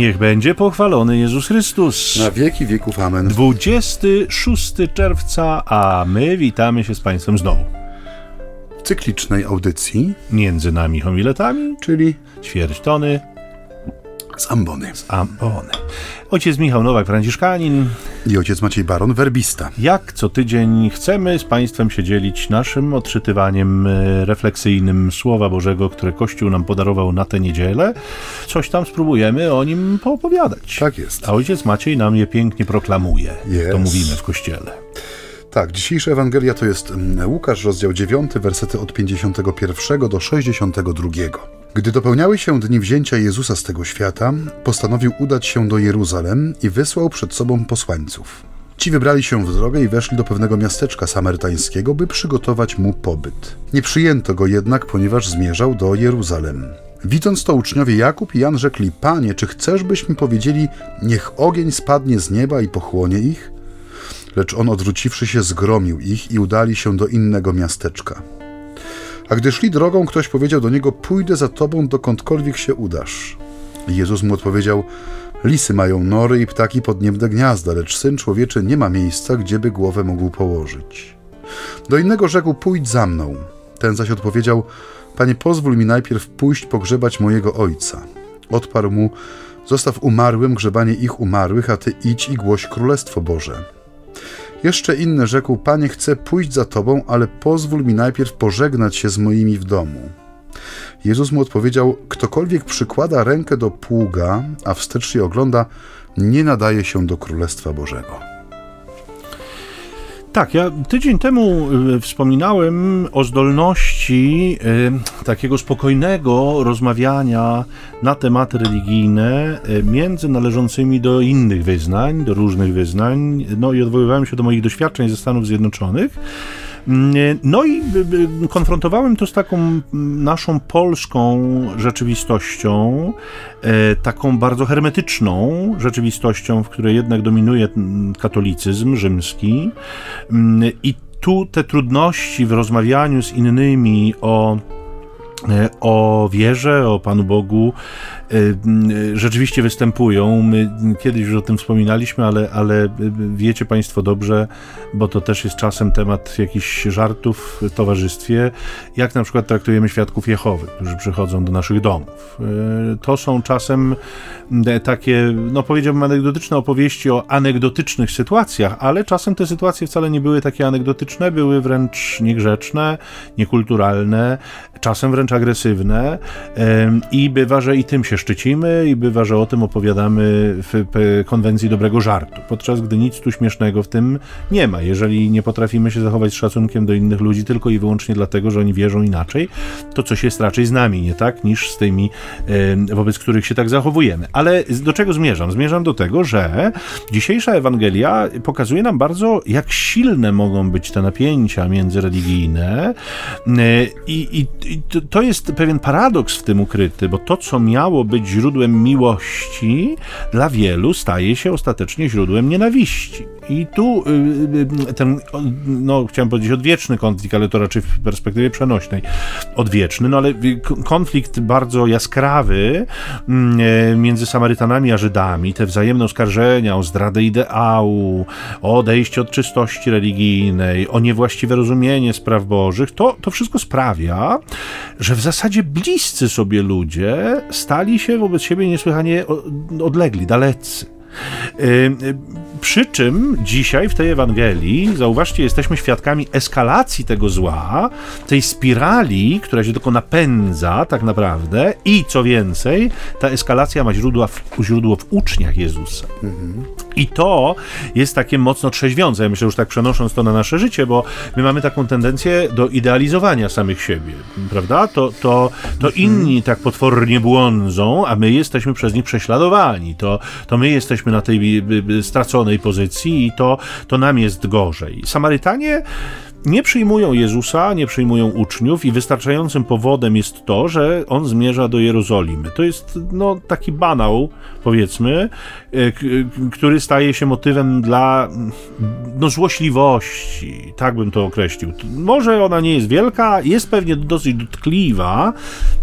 Niech będzie pochwalony Jezus Chrystus. Na wieki wieków. Amen. 26 czerwca, a my witamy się z Państwem znowu. W cyklicznej audycji, Między nami homiletami, czyli ćwierć tony z ambony. ambony. Ojciec Michał Nowak, Franciszkanin. I ojciec Maciej Baron, werbista. Jak co tydzień chcemy z Państwem się dzielić naszym odczytywaniem e, refleksyjnym Słowa Bożego, które Kościół nam podarował na tę niedzielę. Coś tam spróbujemy o nim poopowiadać. Tak jest. A ojciec Maciej nam je pięknie proklamuje. Jest. To mówimy w Kościele. Tak, dzisiejsza Ewangelia to jest mm, Łukasz, rozdział 9, wersety od 51 do 62. Gdy dopełniały się dni wzięcia Jezusa z tego świata, postanowił udać się do Jeruzalem i wysłał przed sobą posłańców. Ci wybrali się w drogę i weszli do pewnego miasteczka samarytańskiego, by przygotować mu pobyt. Nie przyjęto go jednak, ponieważ zmierzał do Jeruzalem. Widząc to uczniowie Jakub i Jan rzekli: Panie, czy chcesz, byśmy powiedzieli, niech ogień spadnie z nieba i pochłonie ich? Lecz on odwróciwszy się, zgromił ich i udali się do innego miasteczka. A gdy szli drogą, ktoś powiedział do niego: Pójdę za tobą, dokądkolwiek się udasz. Jezus mu odpowiedział: Lisy mają nory i ptaki podniebne gniazda, lecz syn człowieczy nie ma miejsca, gdzieby głowę mógł położyć. Do innego rzekł: Pójdź za mną. Ten zaś odpowiedział: Panie, pozwól mi najpierw pójść pogrzebać mojego ojca. Odparł mu: Zostaw umarłym grzebanie ich umarłych, a ty idź i głoś królestwo Boże. Jeszcze inny rzekł: Panie, chcę pójść za tobą, ale pozwól mi najpierw pożegnać się z moimi w domu. Jezus mu odpowiedział: Ktokolwiek przykłada rękę do pługa, a wstecz się ogląda, nie nadaje się do królestwa Bożego. Tak, ja tydzień temu y, wspominałem o zdolności y, takiego spokojnego rozmawiania na tematy religijne y, między należącymi do innych wyznań, do różnych wyznań, no i odwoływałem się do moich doświadczeń ze Stanów Zjednoczonych. Mm, No i konfrontowałem to z taką naszą polską rzeczywistością, e, taką bardzo hermetyczną rzeczywistością, w której jednak dominuje katolicyzm rzymski. Mm, I tu te trudności w rozmawianiu z innymi o e, o wierze, o Panu Bogu e, rzeczywiście występują. My kiedyś już o tym wspominaliśmy, ale, ale wiecie Państwo dobrze, bo to też jest czasem temat jakichś żartów w towarzystwie, jak na przykład traktujemy świadków Jehowy, którzy przychodzą do naszych domów. To są czasem takie, no powiedziałbym, anegdotyczne opowieści o anegdotycznych sytuacjach, ale czasem te sytuacje wcale nie były takie anegdotyczne, były wręcz niegrzeczne, niekulturalne, czasem wręcz agresywne i bywa, że i tym się szczycimy i bywa, że o tym opowiadamy w konwencji dobrego żartu, podczas gdy nic tu śmiesznego w tym nie ma. Jeżeli nie potrafimy się zachować z szacunkiem do innych ludzi tylko i wyłącznie dlatego, że oni wierzą inaczej, to coś jest raczej z nami, nie tak, niż z tymi, wobec których się tak zachowujemy. Ale do czego zmierzam? Zmierzam do tego, że dzisiejsza Ewangelia pokazuje nam bardzo, jak silne mogą być te napięcia międzyreligijne i, i, i to jest pewien paradoks w tym ukryty, bo to, co miało być źródłem miłości, dla wielu staje się ostatecznie źródłem nienawiści. I tu y, y, ten, o, no chciałem powiedzieć odwieczny konflikt, ale to raczej w perspektywie przenośnej. Odwieczny, no ale y, konflikt bardzo jaskrawy mm, e, między Samarytanami a Żydami, te wzajemne oskarżenia o zdradę ideału, o odejście od czystości religijnej, o niewłaściwe rozumienie spraw bożych, to, to wszystko sprawia, że w zasadzie bliscy sobie ludzie stali się wobec siebie niesłychanie odlegli, dalecy. Przy czym dzisiaj w tej Ewangelii, zauważcie, jesteśmy świadkami eskalacji tego zła, tej spirali, która się tylko napędza tak naprawdę i co więcej, ta eskalacja ma źródła w, źródło w uczniach Jezusa. I to jest takie mocno trzeźwiące. Ja myślę, już tak przenosząc to na nasze życie, bo my mamy taką tendencję do idealizowania samych siebie, prawda? To, to, to inni tak potwornie błądzą, a my jesteśmy przez nich prześladowani. To, to my jesteśmy na tej straconej pozycji i to, to nam jest gorzej. Samarytanie nie przyjmują Jezusa, nie przyjmują uczniów i wystarczającym powodem jest to, że on zmierza do Jerozolimy. To jest no, taki banał, powiedzmy, e, który staje się motywem dla no, złośliwości, tak bym to określił. Może ona nie jest wielka, jest pewnie dosyć dotkliwa,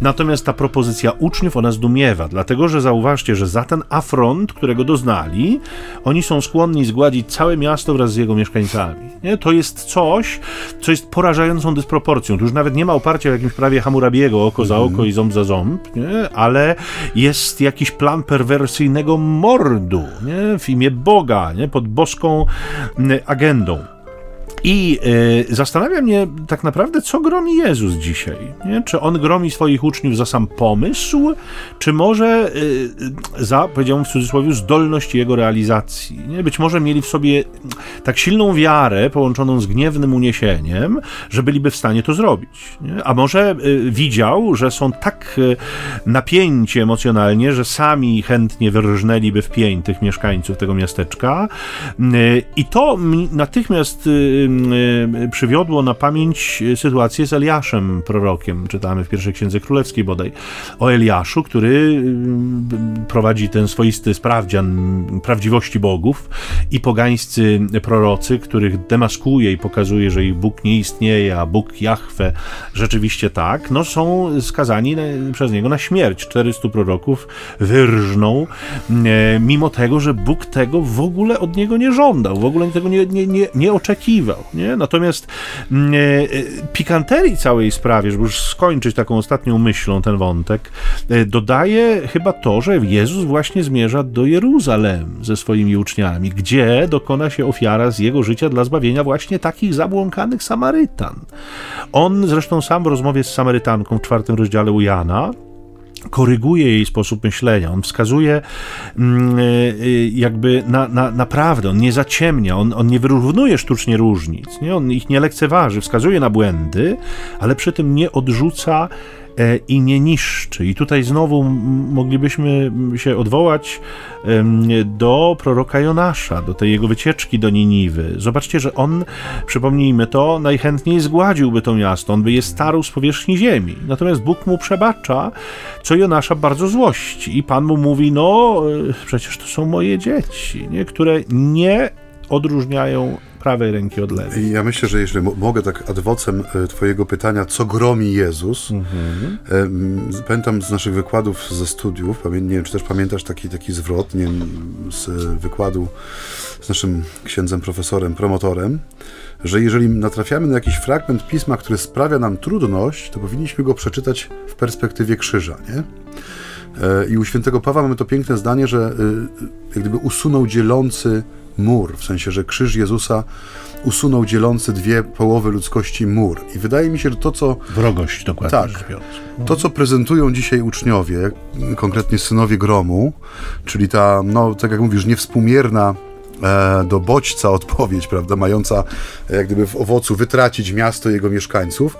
natomiast ta propozycja uczniów ona zdumiewa, dlatego że zauważcie, że za ten afront, którego doznali, oni są skłonni zgładzić całe miasto wraz z jego mieszkańcami. Nie? To jest coś, co jest porażającą dysproporcją. Tu już nawet nie ma oparcia w jakimś prawie Hammurabiego, oko za oko i ząb za ząb, nie? ale jest jakiś plan perwersyjnego mordu nie? w imię Boga, nie? pod boską agendą. I y, zastanawia mnie tak naprawdę, co gromi Jezus dzisiaj. Nie? Czy on gromi swoich uczniów za sam pomysł, czy może y, za, powiedziałbym w cudzysłowie, zdolność jego realizacji. Nie? Być może mieli w sobie tak silną wiarę, połączoną z gniewnym uniesieniem, że byliby w stanie to zrobić. Nie? A może y, widział, że są tak napięci emocjonalnie, że sami chętnie wyrżnęliby w pień tych mieszkańców tego miasteczka. I to natychmiast Y, przywiodło na pamięć sytuację z Eliaszem, prorokiem. Czytamy w pierwszej księdze królewskiej bodaj o Eliaszu, który y, prowadzi ten swoisty sprawdzian prawdziwości bogów i pogańscy prorocy, których demaskuje i pokazuje, że ich Bóg nie istnieje, a Bóg Jahwe rzeczywiście tak, no są skazani przez niego na śmierć. 400 proroków wyrżną, y, mimo tego, że Bóg tego w ogóle od niego nie żądał, w ogóle tego nie, nie, nie, nie oczekiwał. Nie? Natomiast mm, e, e, pikanterii całej sprawie, żeby już skończyć taką ostatnią myślą ten wątek, e, dodaje chyba to, że Jezus właśnie zmierza do Jeruzalem ze swoimi uczniami, gdzie dokona się ofiara z jego życia dla zbawienia właśnie takich zabłąkanych Samarytan. On zresztą sam w rozmowie z Samarytanką w czwartym rozdziale u Jana koryguje jej sposób myślenia, on wskazuje mm, y, y, jakby na, na, naprawdę, on nie zaciemnia, on, on nie wyrównuje sztucznie różnic, nie? on ich nie lekceważy, wskazuje na błędy, ale przy tym nie odrzuca i nie niszczy. I tutaj znowu moglibyśmy się odwołać do proroka Jonasza, do tej jego wycieczki do Niniwy. Zobaczcie, że on, przypomnijmy to, najchętniej zgładziłby to miasto, on by je starł z powierzchni ziemi. Natomiast Bóg mu przebacza, co Jonasza bardzo złości. I Pan mu mówi, no e, przecież to są moje dzieci, nie? które nie odróżniają prawej ręki od lewej. Ja myślę, że jeżeli mogę tak adwocem e, twojego pytania, co gromi Jezus, mhm. pamiętam z naszych wykładów ze studiów, nie wiem, czy też pamiętasz taki, taki zwrot, nie wiem, z wykładu z naszym księdzem profesorem, promotorem, że jeżeli natrafiamy na jakiś fragment pisma, który sprawia nam trudność, to powinniśmy go przeczytać w perspektywie krzyża, nie? E, I u świętego Pawła mamy to piękne zdanie, że jak gdyby usunął dzielący mur, w sensie, że krzyż Jezusa usunął dzielący dwie połowy ludzkości mur. I wydaje mi się, że to, co. Wrogość, dokładnie. Tak. To, co prezentują dzisiaj uczniowie, konkretnie synowie gromu, czyli ta, no, tak jak mówisz, niewspółmierna e, do bodźca odpowiedź, prawda, mająca jak gdyby w owocu wytracić miasto i jego mieszkańców,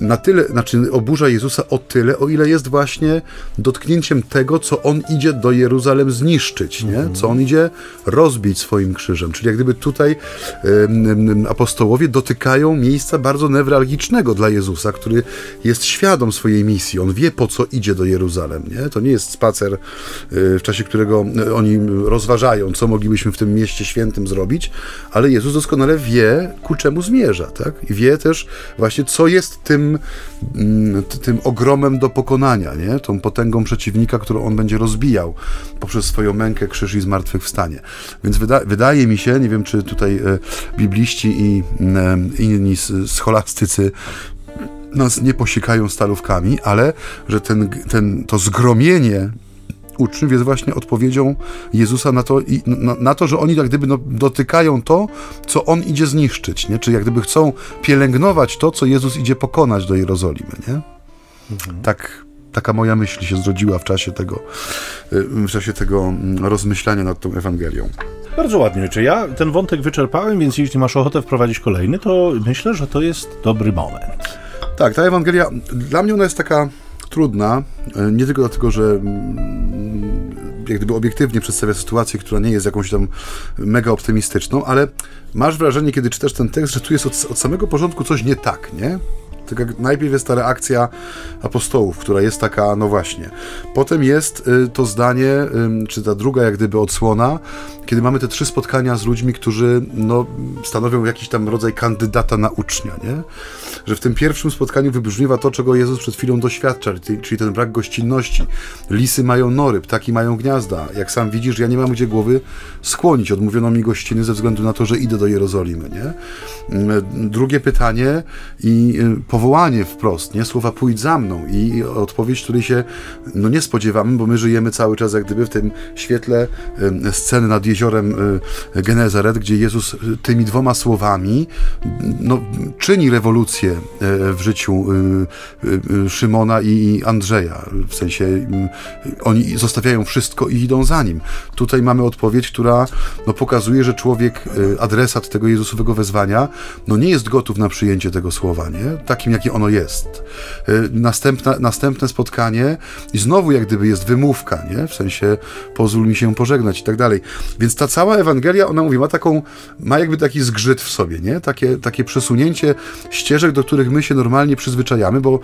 na tyle, znaczy oburza Jezusa o tyle, o ile jest właśnie dotknięciem tego, co on idzie do Jeruzalem zniszczyć, nie? co on idzie rozbić swoim krzyżem. Czyli jak gdyby tutaj um, apostołowie dotykają miejsca bardzo newralgicznego dla Jezusa, który jest świadom swojej misji. On wie, po co idzie do Jeruzalem. Nie? To nie jest spacer, y, w czasie którego y, oni rozważają, co moglibyśmy w tym mieście świętym zrobić, ale Jezus doskonale wie, ku czemu zmierza. Tak? I wie też właśnie, co jest tym tym, mm, tym ogromem do pokonania, nie? tą potęgą przeciwnika, którą on będzie rozbijał poprzez swoją mękę, krzyż i zmartwychwstanie. Więc wyda wydaje mi się, nie wiem czy tutaj e, bibliści i e, inni scholastycy nas nie posiekają stalówkami, ale że ten, ten, to zgromienie uczniów jest właśnie odpowiedzią Jezusa na to, na, na, to że oni jak gdyby no, dotykają to, co On idzie zniszczyć, nie? czy jak gdyby chcą pielęgnować to, co Jezus idzie pokonać do Jerozolimy. Nie? Mhm. Tak, taka moja myśl się zrodziła w czasie tego, y, w czasie tego mm, rozmyślania nad tą Ewangelią. Bardzo ładnie. Czy ja ten wątek wyczerpałem, więc jeśli masz ochotę wprowadzić kolejny, to myślę, że to jest dobry moment. Tak, ta Ewangelia, dla mnie ona jest taka trudna, e, nie tylko dlatego, że mm, jak gdyby obiektywnie przedstawia sytuację, która nie jest jakąś tam mega optymistyczną, ale masz wrażenie, kiedy czytasz ten tekst, że tu jest od, od samego porządku coś nie tak, nie? Tylko najpierw jest ta reakcja apostołów, która jest taka, no właśnie. Potem jest y, to zdanie, czy ta druga jak gdyby odsłona, kiedy mamy te trzy spotkania z ludźmi, którzy no, stanowią jakiś tam rodzaj kandydata na ucznia, nie? Że w tym pierwszym spotkaniu wybrzmiewa to, czego Jezus przed chwilą doświadcza, czyli ten brak gościnności. Lisy mają nory, ptaki mają gniazda. Jak sam widzisz, ja nie mam gdzie głowy skłonić. Odmówiono mi gościny ze względu na to, że idę do Jerozolimy, nie? Drugie pytanie i y, powołanie wprost, nie? Słowa pójdź za mną i odpowiedź, której się no nie spodziewamy, bo my żyjemy cały czas jak gdyby w tym świetle sceny nad jeziorem y, Genezaret, gdzie Jezus y, tymi dwoma słowami no, czyni rewolucję y, w życiu Szymona i Andrzeja. W sensie oni zostawiają wszystko i idą za nim. Tutaj mamy odpowiedź, która no, pokazuje, że człowiek, adresat tego Jezusowego wezwania, no nie jest gotów na przyjęcie tego słowa, nie? Takim, jakie ono jest. Następna, następne spotkanie i znowu jak gdyby jest wymówka, nie? W sensie pozwól mi się pożegnać i tak dalej. Więc ta cała Ewangelia, ona mówi, ma taką, ma jakby taki zgrzyt w sobie, nie? Takie, takie przesunięcie ścieżek, do których my się normalnie przyzwyczajamy, bo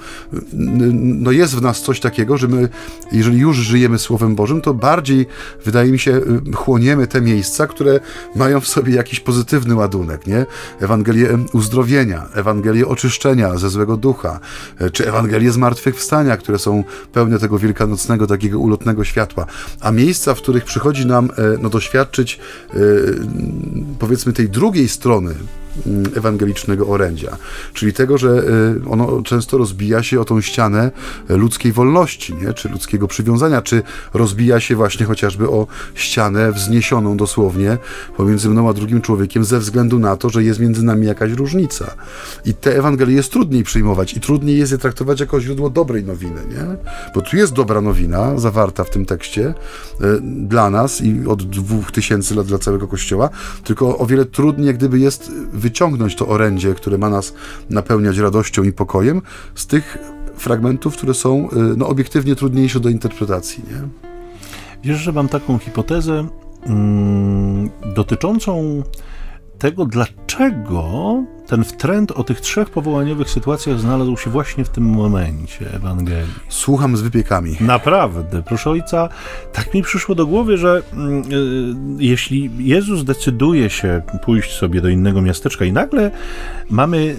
no jest w nas coś takiego, że my, jeżeli już żyjemy Słowem Bożym, to bardziej, wydaje mi się, y, chłoniemy te miejsca, które mają w sobie jakiś pozytywny ładunek, nie? Ewangelię uzdrowienia, Ewangelię oczyszczenia ze złego ducha, e, czy Ewangelię zmartwychwstania, które są pełne tego wielkanocnego, takiego ulotnego światła. A miejsca, w których przychodzi nam e, no, doświadczyć e, powiedzmy tej drugiej strony ewangelicznego orędzia, czyli tego, że y, ono często rozbija się o tą ścianę ludzkiej wolności, nie? czy ludzkiego przywiązania, czy rozbija się właśnie chociażby o ścianę wzniesioną dosłownie pomiędzy mną a drugim człowiekiem ze względu na to, że jest między nami jakaś różnica. I te Ewangelie jest trudniej przyjmować i trudniej jest je traktować jako źródło dobrej nowiny, nie? Bo tu jest dobra nowina zawarta w tym tekście y, dla nas i od dwóch tysięcy lat dla całego Kościoła, tylko o wiele trudniej gdyby jest wyciągnąć to orędzie, które ma nas napełniać radością i pokojem, z tych fragmentów, które są y, no, obiektywnie trudniejsze do interpretacji. Nie? Wiesz, że mam taką hipotezę mm, dotyczącą tego, dlaczego ten trend o tych trzech powołaniowych sytuacjach znalazł się właśnie w tym momencie Ewangelii. Słucham z wypiekami. Naprawdę, proszę ojca, tak mi przyszło do głowy, że y, jeśli Jezus decyduje się pójść sobie do innego miasteczka i nagle mamy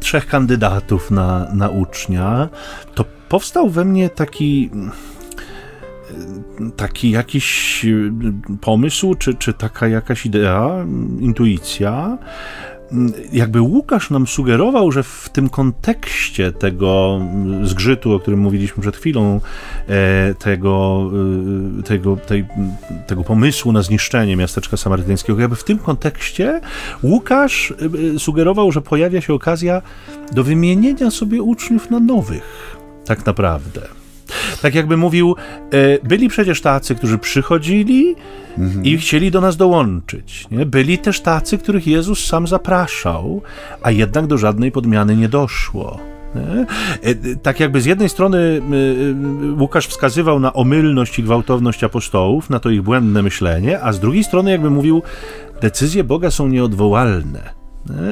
trzech kandydatów na, na ucznia, to powstał we mnie taki taki jakiś y, pomysł, czy, czy taka jakaś idea, intuicja, jakby Łukasz nam sugerował, że w tym kontekście tego zgrzytu, o którym mówiliśmy przed chwilą, e, tego, e, tego, tej, tego pomysłu na zniszczenie miasteczka samarytańskiego, jakby w tym kontekście Łukasz sugerował, że pojawia się okazja do wymienienia sobie uczniów na nowych, tak naprawdę. Tak jakby mówił, e, byli przecież tacy, którzy przychodzili mhm. i chcieli do nas dołączyć. Nie? Byli też tacy, których Jezus sam zapraszał, a jednak do żadnej podmiany nie doszło. E, tak jakby z jednej strony Łukasz wskazywał na omylność i gwałtowność apostołów, na to ich błędne myślenie, a z drugiej strony jakby mówił, decyzje Boga są nieodwołalne.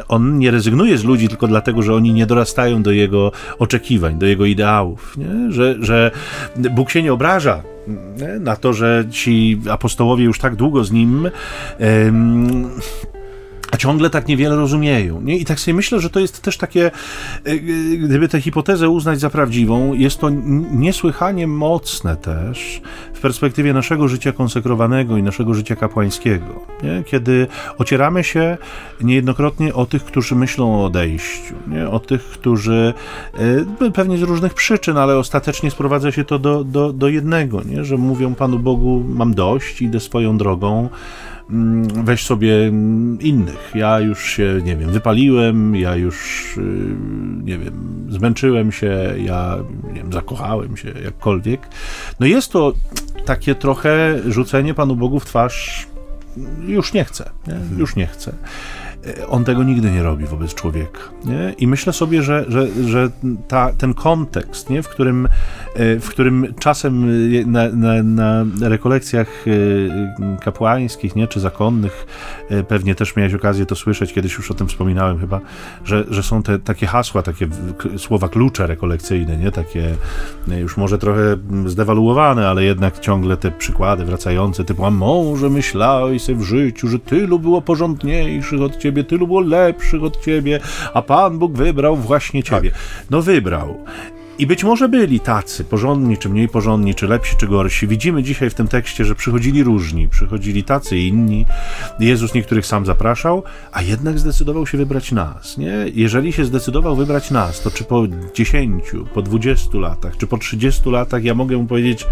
On nie rezygnuje z ludzi tylko dlatego, że oni nie dorastają do jego oczekiwań, do jego ideałów, nie? Że, że Bóg się nie obraża na to, że ci apostołowie już tak długo z nim a ciągle tak niewiele rozumieją. Nie? I tak sobie myślę, że to jest też takie, e, gdyby tę hipotezę uznać za prawdziwą, jest to niesłychanie mocne też w perspektywie naszego życia konsekrowanego i naszego życia kapłańskiego. Nie? Kiedy ocieramy się niejednokrotnie o tych, którzy myślą o odejściu, nie? o tych, którzy e, pewnie z różnych przyczyn, ale ostatecznie sprowadza się to do, do, do jednego, nie? że mówią Panu Bogu, mam dość, idę swoją drogą, weź sobie mm, innych. Ja już się, nie wiem, wypaliłem, ja już, y, nie wiem, zmęczyłem się, ja, nie wiem, zakochałem się, jakkolwiek. No jest to takie trochę rzucenie Panu Bogu w twarz, już nie chcę, nie? już nie chcę. E, on tego nigdy nie robi wobec człowieka. Nie? I myślę sobie, że, że, że ta, ten kontekst, nie? W, którym, w którym czasem na, na, na rekolekcjach kapłańskich nie? czy zakonnych, pewnie też miałeś okazję to słyszeć, kiedyś już o tym wspominałem chyba, że, że są te takie hasła, takie słowa klucze rekolekcyjne, nie? takie już może trochę zdewaluowane, ale jednak ciągle te przykłady wracające, typu a może myślałeś sobie w życiu, że tylu było porządniejszych od ciebie, tylu było lepszych od ciebie, a Pan Bóg wybrał właśnie ciebie. Tak. No wybrał. I być może byli tacy, porządni, czy mniej porządni, czy lepsi, czy gorsi. Widzimy dzisiaj w tym tekście, że przychodzili różni, przychodzili tacy i inni. Jezus niektórych sam zapraszał, a jednak zdecydował się wybrać nas. Nie? Jeżeli się zdecydował wybrać nas, to czy po 10, po 20 latach, czy po 30 latach ja mogę mu powiedzieć,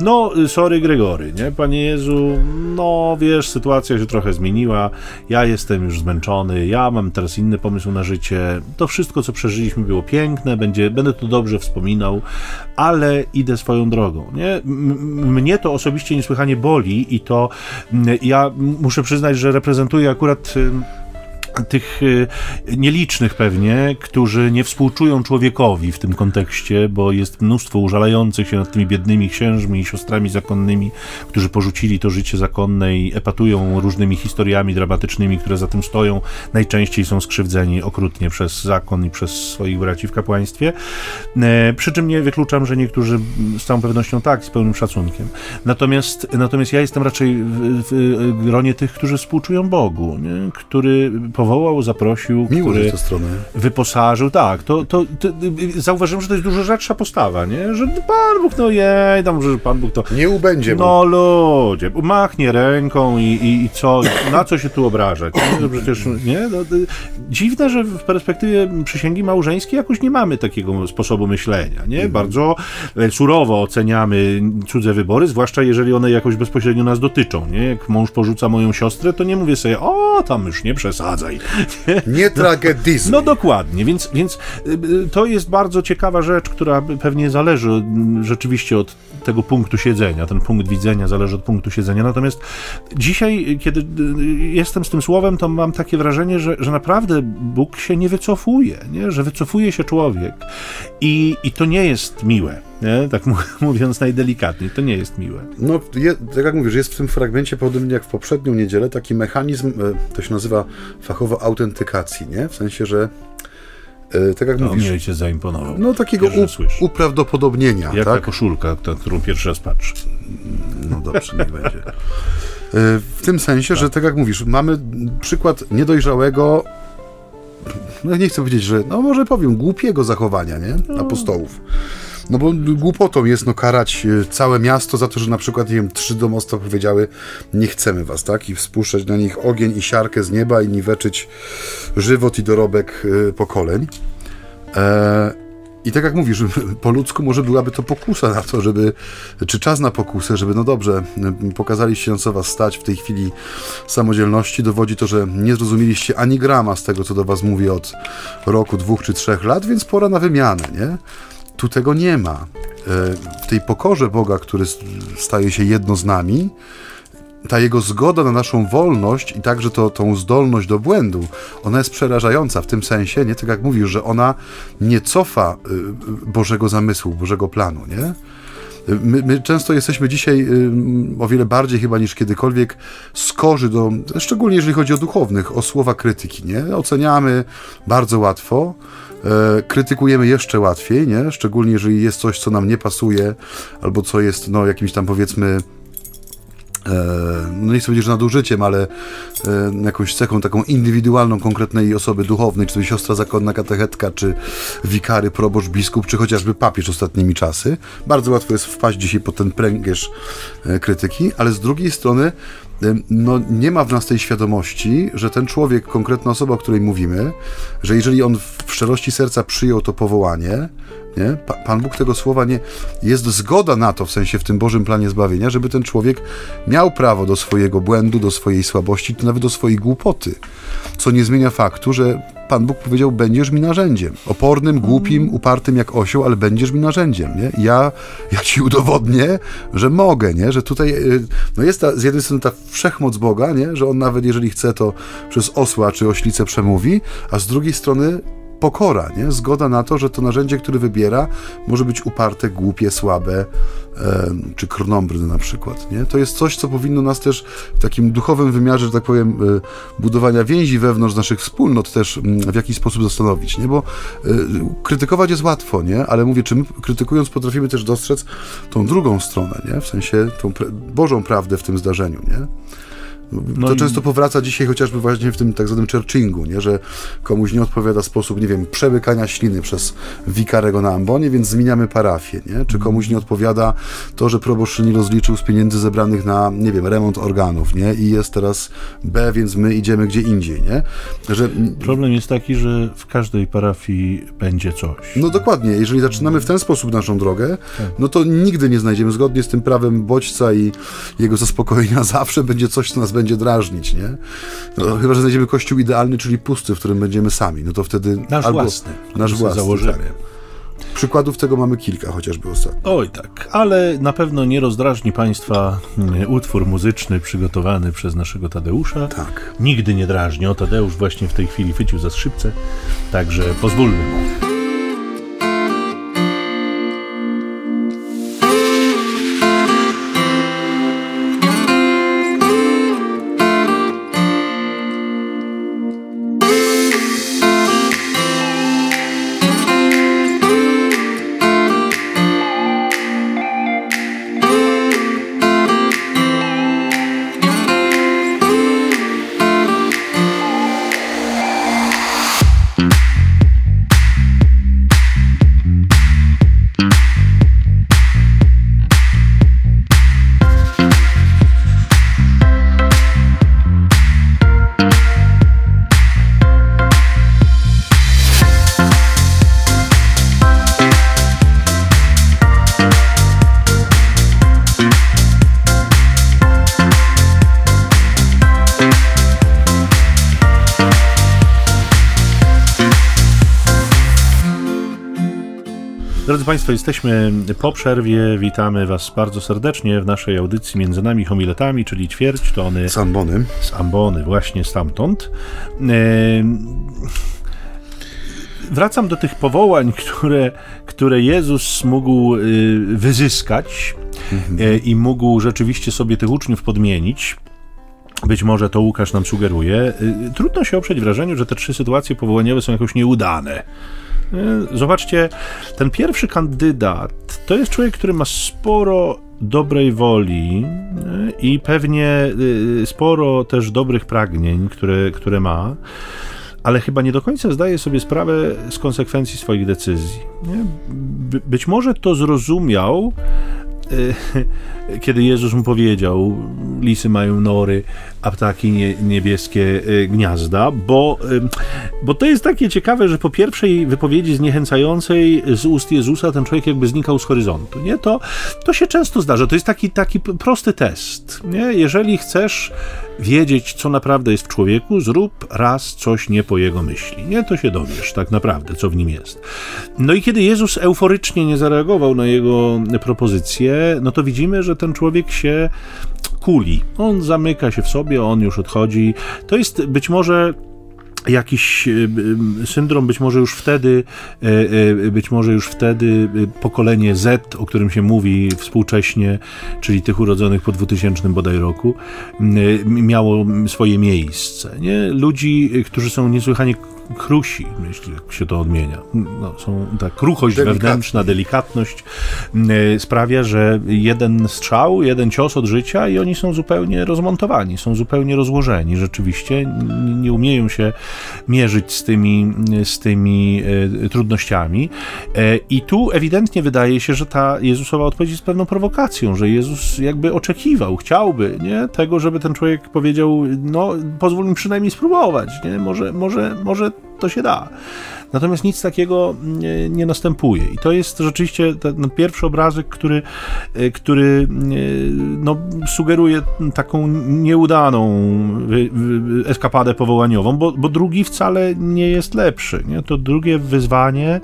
no sorry Gregory, nie? Panie Jezu, no wiesz, sytuacja się trochę zmieniła, ja jestem już zmęczony, ja mam teraz inny pomysł na życie, to wszystko, co przeżyliśmy było piękne, będzie, będę to dobrze wspominał, wspominał, ale idę swoją drogą. Nie? Mnie to osobiście niesłychanie boli i to ja muszę przyznać, że reprezentuję akurat tych y, nielicznych pewnie, którzy nie współczują człowiekowi w tym kontekście, bo jest mnóstwo użalających się nad tymi biednymi księżmi i siostrami zakonnymi, którzy porzucili to życie zakonne i epatują różnymi historiami dramatycznymi, które za tym stoją. Najczęściej są skrzywdzeni okrutnie przez zakon i przez swoich braci w kapłaństwie. E, przy czym nie wykluczam, że niektórzy z całą pewnością tak, z pełnym szacunkiem. Natomiast, natomiast ja jestem raczej w, w gronie tych, którzy współczują Bogu, nie? który powołał, zaprosił, Miło który wyposażył. Tak, to, to, to, zauważyłem, że to jest dużo rzadsza postawa, nie? Że Pan Bóg, no jej, tam, że Pan Bóg to... Nie ubędzie No ludzie, machnie ręką i, i, i co, na co się tu obrażać? Nie? Przecież, nie? No, dziwne, że w perspektywie przysięgi małżeńskiej jakoś nie mamy takiego sposobu myślenia, nie? Mhm. Bardzo e, surowo oceniamy cudze wybory, zwłaszcza jeżeli one jakoś bezpośrednio nas dotyczą, nie? Jak mąż porzuca moją siostrę, to nie mówię sobie, o, tam już nie przesadzaj, nie tragedizm. No dokładnie, więc, więc y, y, to jest bardzo ciekawa rzecz, która pewnie zależy mm, rzeczywiście od tego punktu siedzenia. Ten punkt widzenia zależy od punktu siedzenia. Natomiast dzisiaj, kiedy y, jestem z tym słowem, to mam takie wrażenie, że, że naprawdę Bóg się nie wycofuje, nie? że wycofuje się człowiek. I, i to nie jest miłe. Nie? Tak mówiąc najdelikatniej, to nie jest miłe. No, je, tak jak mówisz, jest w tym fragmencie, podobnie jak w poprzednią niedzielę, taki mechanizm, e, to się nazywa fachowo autentykacji, nie? W sensie, że e, tak jak no, mówisz. mnie cię zaimponował. No takiego u, uprawdopodobnienia. Jak tak? ta koszulka, na którą pierwszy raz patrzę. No dobrze, niech będzie. E, w tym sensie, tak. że tak jak mówisz, mamy przykład niedojrzałego, no nie chcę powiedzieć, że, no może powiem, głupiego zachowania, nie? No. Apostołów. No bo głupotą jest no karać e, całe miasto za to, że na przykład, nie wiem, trzy domostwa powiedziały nie chcemy was, tak? I spuszczać na nich ogień i siarkę z nieba i niweczyć żywot i dorobek e, pokoleń. E, I tak jak mówisz, po ludzku może byłaby to pokusa na to, żeby, czy czas na pokusę, żeby no dobrze, pokazaliście, na co was stać w tej chwili samodzielności. Dowodzi to, że nie zrozumieliście ani grama z tego, co do was mówię od roku, dwóch czy trzech lat, więc pora na wymianę, nie? Tu tego nie ma. E, w tej pokorze Boga, który staje się jedno z nami, ta jego zgoda na naszą wolność i także to, tą zdolność do błędu, ona jest przerażająca w tym sensie, nie tak jak mówisz, że ona nie cofa y, Bożego zamysłu, Bożego planu, nie? My, my, często jesteśmy dzisiaj o wiele bardziej chyba niż kiedykolwiek skorzy do, szczególnie jeżeli chodzi o duchownych, o słowa krytyki, nie? Oceniamy bardzo łatwo, e, krytykujemy jeszcze łatwiej, nie? Szczególnie jeżeli jest coś, co nam nie pasuje, albo co jest, no, jakimś tam powiedzmy E, no nie chcę powiedzieć, że nadużyciem, ale e, jakąś cechą taką indywidualną, konkretnej osoby duchownej, czy to siostra zakonna, katechetka, czy wikary, proboszcz, biskup, czy chociażby papież ostatnimi czasy. Bardzo łatwo jest wpaść dzisiaj pod ten pręgierz e, krytyki, ale z drugiej strony no, nie ma w nas tej świadomości, że ten człowiek, konkretna osoba, o której mówimy, że jeżeli on w szczerości serca przyjął to powołanie, nie? Pan Bóg tego słowa nie. Jest zgoda na to, w sensie w tym Bożym planie zbawienia, żeby ten człowiek miał prawo do swojego błędu, do swojej słabości, nawet do swojej głupoty. Co nie zmienia faktu, że Pan Bóg powiedział, będziesz mi narzędziem. Opornym, głupim, upartym jak osioł, ale będziesz mi narzędziem, nie? Ja, ja ci udowodnię, że mogę, nie? Że tutaj y, no jest ta, z jednej strony ta wszechmoc Boga, nie? Że On nawet jeżeli chce, to przez osła czy oślicę przemówi, a z drugiej strony pokora, nie? zgoda na to, że to narzędzie, które wybiera, może być uparte, głupie, słabe, e, czy krnąbrne na przykład. Nie? To jest coś, co powinno nas też w takim duchowym wymiarze, że tak powiem, e, budowania więzi wewnątrz naszych wspólnot też m, w jakiś sposób zastanowić, nie? bo e, krytykować jest łatwo, nie? ale mówię, czy my krytykując potrafimy też dostrzec tą drugą stronę, nie? w sensie tą pre Bożą prawdę w tym zdarzeniu. Nie? No to i... często powraca dzisiaj chociażby właśnie w tym tak zwanym churchingu, nie? że komuś nie odpowiada sposób, nie wiem, przemykania śliny przez wikarego na ambonie, więc zmieniamy parafię, nie? Czy komuś nie odpowiada to, że proboszcz nie rozliczył z pieniędzy zebranych na, nie wiem, remont organów, nie? I jest teraz B, więc my idziemy gdzie indziej, nie? Że... Problem jest taki, że w każdej parafii będzie coś. No dokładnie, jeżeli zaczynamy w ten sposób naszą drogę, tak. no to nigdy nie znajdziemy, zgodnie z tym prawem bodźca i jego zaspokojenia, zawsze będzie coś, co nas będzie będzie drażnić, nie? No, chyba, że znajdziemy kościół idealny, czyli pusty, w którym będziemy sami, no to wtedy... Nasz albo, własny. Nasz własny, założymy. Tak. Przykładów tego mamy kilka, chociażby ostatnio. Oj tak, ale na pewno nie rozdrażni Państwa mm, utwór muzyczny przygotowany przez naszego Tadeusza. Tak. Nigdy nie drażni. O, Tadeusz właśnie w tej chwili chycił za skrzypce, także pozwólmy mu. Państwo, jesteśmy po przerwie. Witamy Was bardzo serdecznie w naszej audycji Między nami homiletami, czyli ćwierć tony. Z ambony. Z ambony, właśnie stamtąd. Wracam do tych powołań, które, które Jezus mógł y, wyzyskać mhm. E, i mógł rzeczywiście sobie tych uczniów podmienić. Być może to Łukasz nam sugeruje. Y, trudno się oprzeć wrażeniu, że te trzy sytuacje powołaniowe są jakoś nieudane. E, zobaczcie, ten pierwszy kandydat to jest człowiek, który ma sporo dobrej woli e, i pewnie e, sporo też dobrych pragnień, które, które ma, ale chyba nie do końca zdaje sobie sprawę z konsekwencji swoich decyzji. Być może to zrozumiał kiedy Jezus mu powiedział, lisy mają nory, a ptaki nie, niebieskie y, gniazda, bo, bo to jest takie ciekawe, że po pierwszej wypowiedzi zniechęcającej z ust Jezusa ten człowiek jakby znikał z horyzontu, nie? To, to się często zdarza, to jest taki, taki prosty test, nie? Jeżeli chcesz wiedzieć, co naprawdę jest w człowieku, zrób raz coś nie po jego myśli, nie? To się dowiesz tak naprawdę, co w nim jest. No i kiedy Jezus euforycznie nie zareagował na jego propozycję, no to widzimy, że ten człowiek się kuli. On zamyka się w sobie, on już odchodzi. To jest być może jakiś e, syndrom być może już wtedy, e, być może już wtedy pokolenie Z, o którym się mówi współcześnie, czyli tych urodzonych po 2000 bodaj roku, miało swoje miejsce. Nie? Ludzi, którzy są niesłychanie krusi, jeśli jak się to odmienia. No, są ta kruchość wewnętrzna, delikatność sprawia, że jeden strzał, jeden cios od życia i oni są zupełnie rozmontowani, są zupełnie rozłożeni. Rzeczywiście nie umieją się mierzyć z tymi, z tymi e, trudnościami. E, I tu ewidentnie wydaje się, że ta Jezusowa odpowiedź jest pewną prowokacją, że Jezus jakby oczekiwał, chciałby nie? tego, żeby ten człowiek powiedział, no pozwól mi przynajmniej spróbować, nie? Może, może, może to się da. Natomiast nic takiego nie, nie następuje. I to jest rzeczywiście ten pierwszy obrazek, który, e, który e, no, sugeruje taką nieudaną eskapadę powołaniową, bo, bo drugi wcale nie jest lepszy. Nie? To drugie wyzwanie,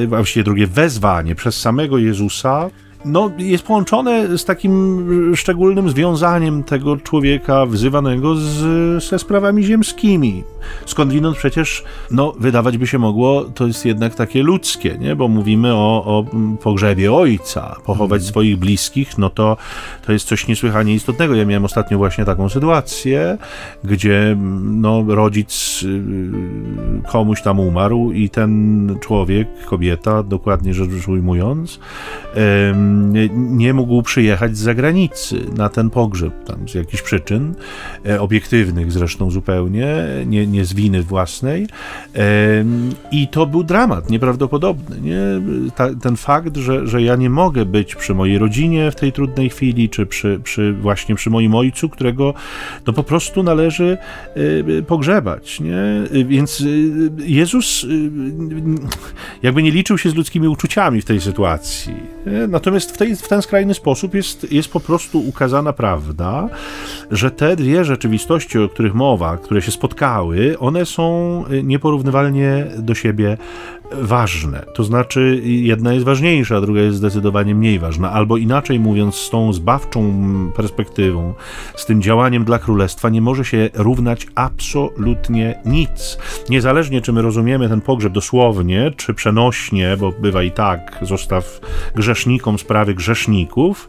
e, właściwie drugie wezwanie przez samego Jezusa no, jest połączone z takim szczególnym związaniem tego człowieka wzywanego z, ze sprawami ziemskimi. Skądinąd przecież, no, wydawać by się mogło, to jest jednak takie ludzkie, nie? bo mówimy o, o pogrzebie ojca, pochować mm. swoich bliskich, no to, to jest coś niesłychanie istotnego. Ja miałem ostatnio właśnie taką sytuację, gdzie no, rodzic y, komuś tam umarł i ten człowiek, kobieta, dokładnie rzecz ujmując, nie mógł przyjechać z zagranicy na ten pogrzeb, tam z jakichś przyczyn, e, obiektywnych zresztą zupełnie, nie, nie z winy własnej. I to był dramat nieprawdopodobny. Nie? Ta, ten fakt, że, że ja nie mogę być przy mojej rodzinie w tej trudnej chwili, czy przy, przy właśnie przy moim ojcu, którego no po prostu należy e, pogrzebać. Nie? Więc e, Jezus jakby nie liczył się z ludzkimi uczuciami w tej sytuacji. Natomiast w, tej, w ten skrajny sposób jest, jest po prostu ukazana prawda, że te dwie rzeczywistości, o których mowa, które się spotkały, one są nieporównywalnie do siebie ważne. To znaczy, jedna jest ważniejsza, a druga jest zdecydowanie mniej ważna. Albo inaczej mówiąc, z tą zbawczą perspektywą, z tym działaniem dla królestwa nie może się równać absolutnie nic. Niezależnie, czy my rozumiemy ten pogrzeb dosłownie, czy przenośnie, bo bywa i tak, zostaw grzesznikom sprawy grzeszników,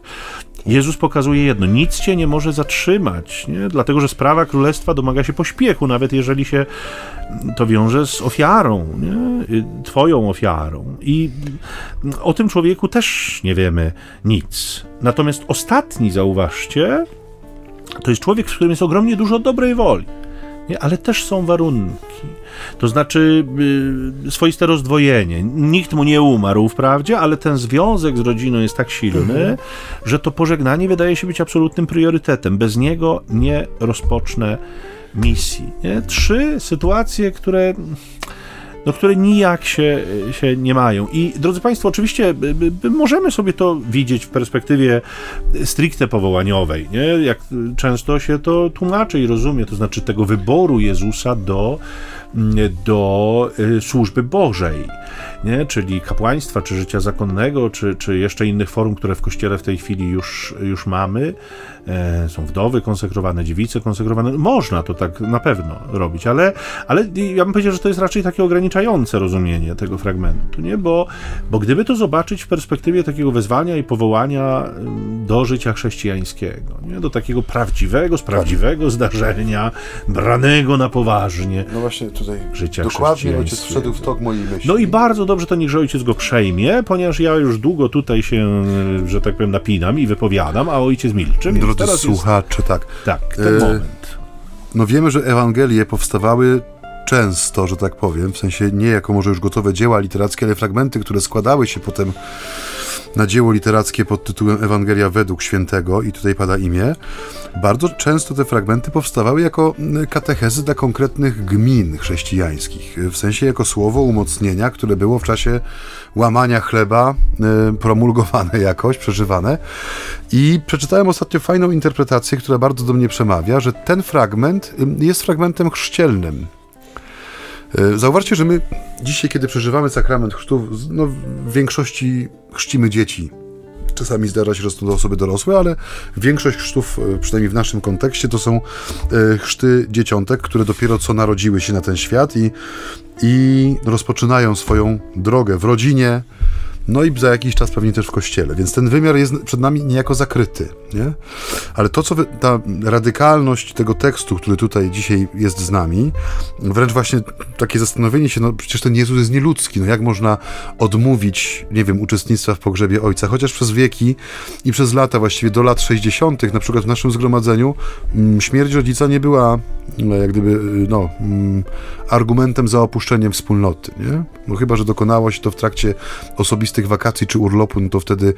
Jezus pokazuje jedno: nic cię nie może zatrzymać, nie? dlatego że sprawa królestwa domaga się pośpiechu, nawet jeżeli się to wiąże z ofiarą, nie? Twoją ofiarą. I o tym człowieku też nie wiemy nic. Natomiast ostatni, zauważcie, to jest człowiek, w którym jest ogromnie dużo dobrej woli, nie? ale też są warunki. To znaczy y, swoiste rozdwojenie. Nikt mu nie umarł wprawdzie, ale ten związek z rodziną jest tak silny, mhm. że to pożegnanie wydaje się być absolutnym priorytetem. Bez niego nie rozpocznę misji. Nie? Trzy sytuacje, które no, które nijak się, się nie mają. I drodzy Państwo, oczywiście możemy sobie to widzieć w perspektywie stricte powołaniowej, nie? jak często się to tłumaczy i rozumie, to znaczy tego wyboru Jezusa do do y, służby Bożej, nie? czyli kapłaństwa, czy życia zakonnego, czy, czy jeszcze innych form, które w Kościele w tej chwili już, już mamy. E, są wdowy konsekrowane, dziewice konsekrowane. Można to tak na pewno robić, ale, ale ja bym powiedział, że to jest raczej takie ograniczające rozumienie tego fragmentu, nie? Bo, bo gdyby to zobaczyć w perspektywie takiego wezwania i powołania do życia chrześcijańskiego, nie? do takiego prawdziwego, z prawdziwego zdarzenia, branego na poważnie. No właśnie tutaj życia dokładnie ojciec wszedł w tok mojej myśli. No i bardzo dobrze to niech ojciec go przejmie, ponieważ ja już długo tutaj się, że tak powiem, napinam i wypowiadam, a ojciec milczy. Drodzy słuchacze, jest... tak. Tak, ten e... moment. No wiemy, że Ewangelie powstawały często, że tak powiem, w sensie nie jako może już gotowe dzieła literackie, ale fragmenty, które składały się potem na dzieło literackie pod tytułem Ewangelia według świętego i tutaj pada imię, bardzo często te fragmenty powstawały jako katechezy dla konkretnych gmin chrześcijańskich, w sensie jako słowo umocnienia, które było w czasie łamania chleba y, promulgowane jakoś, przeżywane. I przeczytałem ostatnio fajną interpretację, która bardzo do mnie przemawia, że ten fragment y, jest fragmentem chrzcielnym. Y, zauważcie, że my dzisiaj, kiedy przeżywamy sakrament chrztu, no, w większości chrzcimy dzieci. Czasami zdarza się, że są to osoby dorosłe, ale większość chrztów, przynajmniej w naszym kontekście, to są chrzty dzieciątek, które dopiero co narodziły się na ten świat i i rozpoczynają swoją drogę w rodzinie, no i za jakiś czas pewnie też w kościele. Więc ten wymiar jest przed nami niejako zakryty. Nie? Ale to, co wy, ta radykalność tego tekstu, który tutaj dzisiaj jest z nami, wręcz właśnie takie zastanowienie się, no przecież ten Jezus jest nieludzki, no jak można odmówić, nie wiem, uczestnictwa w pogrzebie Ojca, chociaż przez wieki i przez lata, właściwie do lat 60., na przykład w naszym zgromadzeniu, mm, śmierć rodzica nie była no, jak gdyby, no, mm, argumentem za opuszczeniem wspólnoty, nie? No chyba, że dokonało się to w trakcie osobistych wakacji czy urlopu, no to wtedy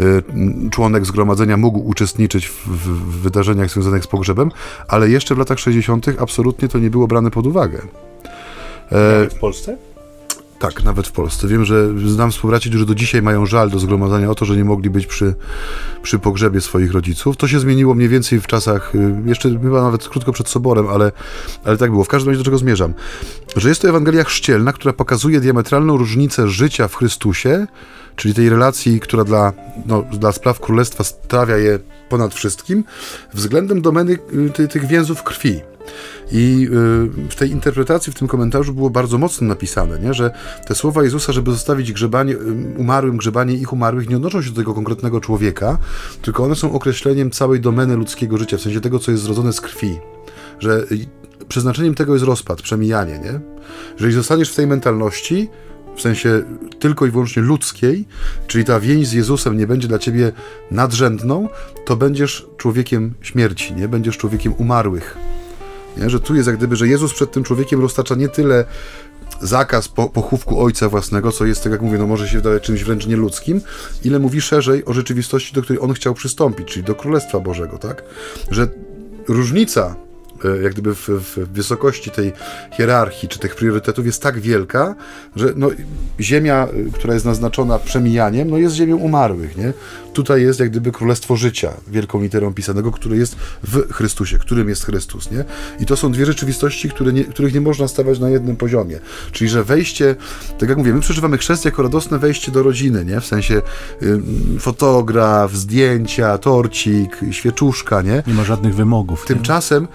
y, członek zgromadzenia mógł uczestniczyć w, w, wydarzeniach związanych z pogrzebem, ale jeszcze w latach 60. absolutnie to nie było brane pod uwagę. E, w Polsce? Tak, nawet w Polsce. Wiem, że znam współbraci, którzy do dzisiaj mają żal do zgromadzenia o to, że nie mogli być przy, przy pogrzebie swoich rodziców. To się zmieniło mniej więcej w czasach, y, jeszcze chyba nawet krótko przed soborem, ale, ale tak było. W każdym razie do czego zmierzam? Że jest to Ewangelia chrzcielna, która pokazuje diametralną różnicę życia w Chrystusie, czyli tej relacji, która dla, no, dla spraw królestwa stawia je ponad wszystkim, względem domeny y, ty, tych więzów krwi. I y, w tej interpretacji, w tym komentarzu było bardzo mocno napisane, nie? że te słowa Jezusa, żeby zostawić grzebanie, y, umarłym grzebanie ich umarłych, nie odnoszą się do tego konkretnego człowieka, tylko one są określeniem całej domeny ludzkiego życia, w sensie tego, co jest zrodzone z krwi. Że przeznaczeniem tego jest rozpad, przemijanie, nie? Jeżeli zostaniesz w tej mentalności, w sensie tylko i wyłącznie ludzkiej, czyli ta więź z Jezusem nie będzie dla ciebie nadrzędną, to będziesz człowiekiem śmierci, nie? Będziesz człowiekiem umarłych. Nie? Że tu jest jak gdyby, że Jezus przed tym człowiekiem roztacza nie tyle zakaz po, pochówku ojca własnego, co jest, tak jak mówię, no może się wydawać czymś wręcz nieludzkim, ile mówi szerzej o rzeczywistości, do której on chciał przystąpić, czyli do Królestwa Bożego, tak? Że różnica jak gdyby w, w, wysokości tej hierarchii czy tych priorytetów jest tak wielka, że no, ziemia, e, która jest naznaczona przemijaniem, no jest ziemią umarłych, nie? Tutaj jest jak gdyby królestwo życia, wielką literą pisanego, które jest w Chrystusie, którym jest Chrystus, nie? I to są dwie rzeczywistości, które nie, których nie można stawiać na jednym poziomie. Czyli, że wejście, tak jak mówię, my przeżywamy chrzest jako radosne wejście do rodziny, nie? W sensie y, fotograf, zdjęcia, torcik, świeczuszka, nie? Nie ma żadnych wymogów. Tymczasem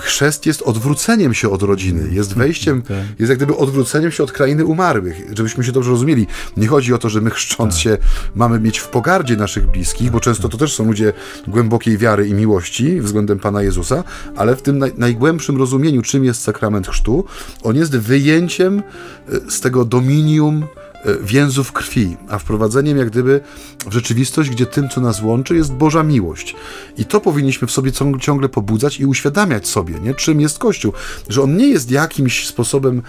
chrzest jest odwróceniem się od rodziny, jest wejściem, tak. jest jak gdyby odwróceniem się od krainy umarłych, żebyśmy się dobrze rozumieli. Nie chodzi o to, że my chrzcząc tak. się mamy mieć w pogardzie naszych bliskich, bo często to też są ludzie głębokiej wiary i miłości względem Pana Jezusa, ale w tym naj, najgłębszym rozumieniu, czym jest sakrament chrztu, on jest wyjęciem e, z tego dominium E, więzów krwi, a wprowadzeniem jak gdyby w rzeczywistość, gdzie tym, co nas łączy, jest Boża miłość. I to powinniśmy w sobie ciągle pobudzać i uświadamiać sobie, nie? czym jest Kościół. Że on nie jest jakimś sposobem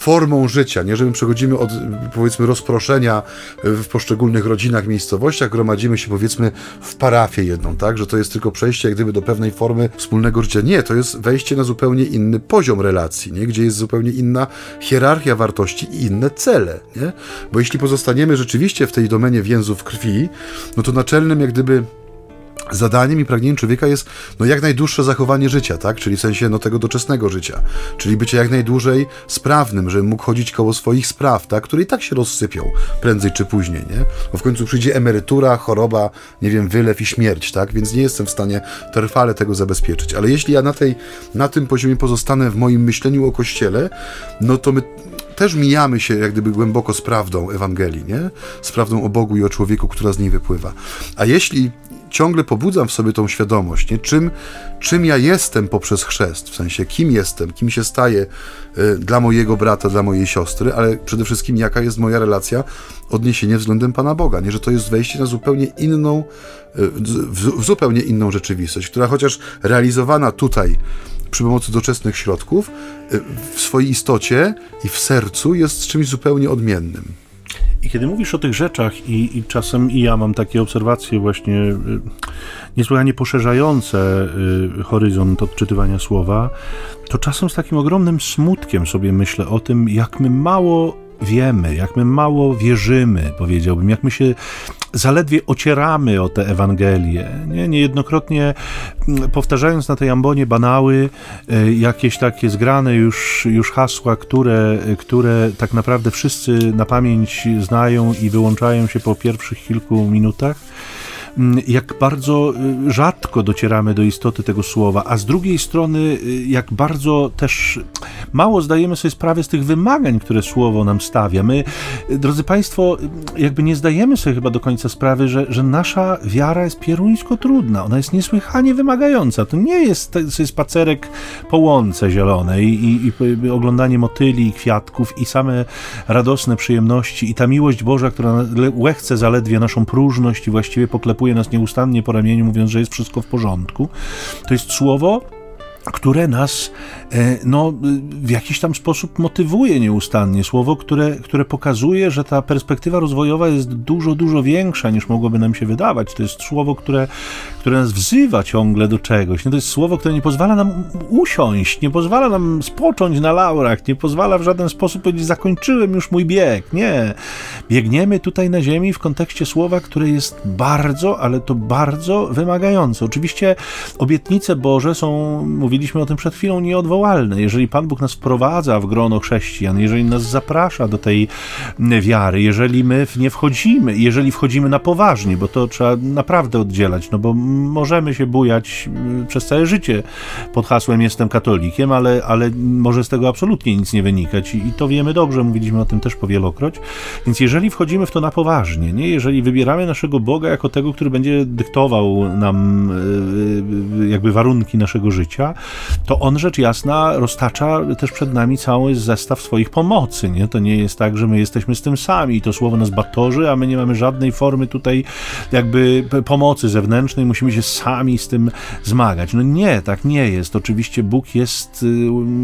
formą życia, nie? Że my przechodzimy od, powiedzmy, rozproszenia w poszczególnych rodzinach, miejscowościach, gromadzimy się, powiedzmy, w parafię jedną, tak? Że to jest tylko przejście, jak gdyby, do pewnej formy wspólnego życia. Nie, to jest wejście na zupełnie inny poziom relacji, nie? Gdzie jest zupełnie inna hierarchia wartości i inne cele, nie? Bo jeśli pozostaniemy rzeczywiście w tej domenie więzów krwi, no to naczelnym, jak gdyby, zadaniem i pragnieniem człowieka jest no, jak najdłuższe zachowanie życia, tak? czyli w sensie no, tego doczesnego życia, czyli bycie jak najdłużej sprawnym, żeby mógł chodzić koło swoich spraw, tak? które i tak się rozsypią prędzej czy później, nie? Bo w końcu przyjdzie emerytura, choroba, nie wiem, wylew i śmierć, tak? Więc nie jestem w stanie trwale tego zabezpieczyć. Ale jeśli ja na, tej, na tym poziomie pozostanę w moim myśleniu o Kościele, no to my też mijamy się jak gdyby głęboko z prawdą Ewangelii, nie? Z prawdą o Bogu i o człowieku, która z niej wypływa. A jeśli ciągle pobudzam w sobie tą świadomość, nie? Czym, czym ja jestem poprzez chrzest, w sensie kim jestem, kim się staję y, dla mojego brata, dla mojej siostry, ale przede wszystkim jaka jest moja relacja, odniesienie względem Pana Boga, nie? Że to jest wejście na zupełnie inną, y, w, w zupełnie inną rzeczywistość, która chociaż realizowana tutaj przy pomocy doczesnych środków, y, w swojej istocie i w sercu jest czymś zupełnie odmiennym. I kiedy mówisz o tych rzeczach, i, i czasem i ja mam takie obserwacje właśnie y, niesłychanie poszerzające y, horyzont odczytywania słowa, to czasem z takim ogromnym smutkiem sobie myślę o tym, jak my mało wiemy, jak my mało wierzymy, powiedziałbym, jak my się zaledwie ocieramy o tę Ewangelię. Nie? Niejednokrotnie mm, powtarzając na tej ambonie banały, e, jakieś takie zgrane już, już hasła, które, które tak naprawdę wszyscy na pamięć znają i wyłączają się po pierwszych kilku minutach, jak bardzo y, rzadko docieramy do istoty tego słowa, a z drugiej strony, y, jak bardzo też mało zdajemy sobie sprawy z tych wymagań, które słowo nam stawia. My, y, drodzy Państwo, jakby nie zdajemy sobie chyba do końca sprawy, że, że nasza wiara jest pieruńsko trudna, ona jest niesłychanie wymagająca. To nie jest spacerek po łące zielonej i, i, i oglądanie motyli i kwiatków i same radosne przyjemności i ta miłość Boża, która łechce zaledwie naszą próżność i właściwie poklepuje nas nieustannie po ramieniu, mówiąc, że jest wszystko w porządku. To jest słowo, które nas e, no, w jakiś tam sposób motywuje nieustannie. Słowo, które, które pokazuje, że ta perspektywa rozwojowa jest dużo, dużo większa niż mogłoby nam się wydawać. To jest słowo, które, które nas wzywa ciągle do czegoś. To jest słowo, które nie pozwala nam usiąść, nie pozwala nam spocząć na laurach, nie pozwala w żaden sposób powiedzieć, zakończyłem już mój bieg. Nie. Biegniemy tutaj na ziemi w kontekście słowa, które jest bardzo, ale to bardzo wymagające. Oczywiście obietnice Boże są, mówiliśmy o tym przed chwilą, nieodwołalne. Jeżeli Pan Bóg nas wprowadza w grono chrześcijan, jeżeli nas zaprasza do tej wiary, jeżeli my w nie wchodzimy, jeżeli wchodzimy na poważnie, bo to trzeba naprawdę oddzielać, no bo możemy się bujać y, przez całe życie pod hasłem jestem katolikiem, ale, ale może z tego absolutnie nic nie wynikać i, to wiemy dobrze, mówiliśmy o tym też powielokroć. Więc jeżeli wchodzimy w to na poważnie, nie? jeżeli wybieramy naszego Boga jako tego, który będzie dyktował nam y, y, jakby warunki naszego życia, to on rzecz jasna roztacza też przed nami cały zestaw swoich pomocy. Nie? To nie jest tak, że my jesteśmy z tym sami i to słowo nas batorzy, a my nie mamy żadnej formy tutaj jakby pomocy zewnętrznej, musimy się sami z tym zmagać. No nie, tak nie jest. Oczywiście Bóg jest y,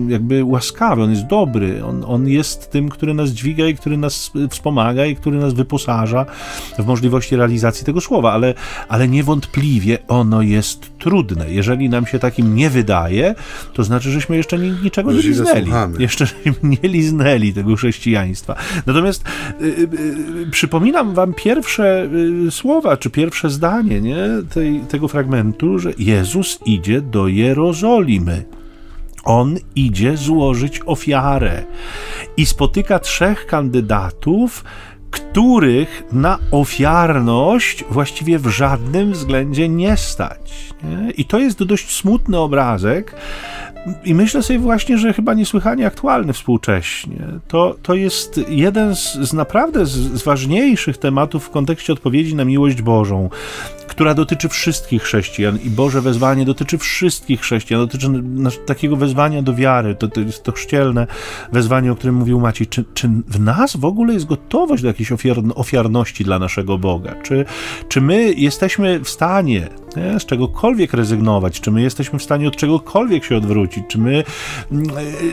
jakby łaskawy, On jest dobry, On, on jest tym, który nas dźwiga i który nas wspomaga i który nas wyposaża w możliwości realizacji tego słowa, ale, ale niewątpliwie ono jest trudne. Jeżeli nam się takim nie wydaje, to znaczy, żeśmy jeszcze niczego nie liznęli. Jeszcze nie liznęli tego chrześcijaństwa. Natomiast y, y, y, przypominam wam pierwsze y, słowa, czy pierwsze zdanie nie, tej, tego fragmentu, że Jezus idzie do Jerozolimy. On idzie złożyć ofiarę i spotyka trzech kandydatów, których na ofiarność właściwie w żadnym względzie nie stać. Nie? I to jest dość smutny obrazek. I myślę sobie właśnie, że chyba niesłychanie aktualny współcześnie. To, to jest jeden z, z naprawdę z, z ważniejszych tematów w kontekście odpowiedzi na miłość Bożą która dotyczy wszystkich chrześcijan i Boże wezwanie dotyczy wszystkich chrześcijan, dotyczy takiego wezwania do wiary, to, to jest to chrzcielne wezwanie, o którym mówił Maciej. Czy, czy w nas w ogóle jest gotowość do jakiejś ofiarności dla naszego Boga? Czy, czy my jesteśmy w stanie z czegokolwiek rezygnować? Czy my jesteśmy w stanie od czegokolwiek się odwrócić? Czy my, mm,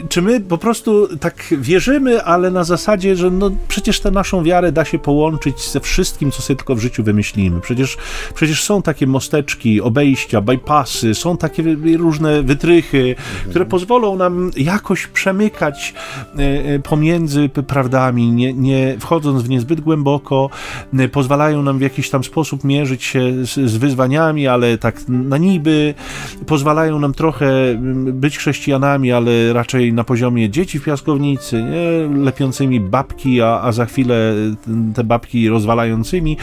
czy my po prostu tak wierzymy, ale na zasadzie, że no przecież tę naszą wiarę da się połączyć ze wszystkim, co sobie tylko w życiu wymyślimy. Przecież, przecież są takie mosteczki, obejścia, bypassy, są takie różne wytrychy, mhm. które pozwolą nam jakoś przemykać e, e, pomiędzy prawdami, nie, nie wchodząc w nie zbyt głęboko, e, pozwalają nam w jakiś tam sposób mierzyć się z, z wyzwaniami, ale tak na niby, pozwalają nam trochę być chrześcijanami, ale raczej na poziomie dzieci w piaskownicy, nie? lepiącymi babki, a, a za chwilę te babki rozwalającymi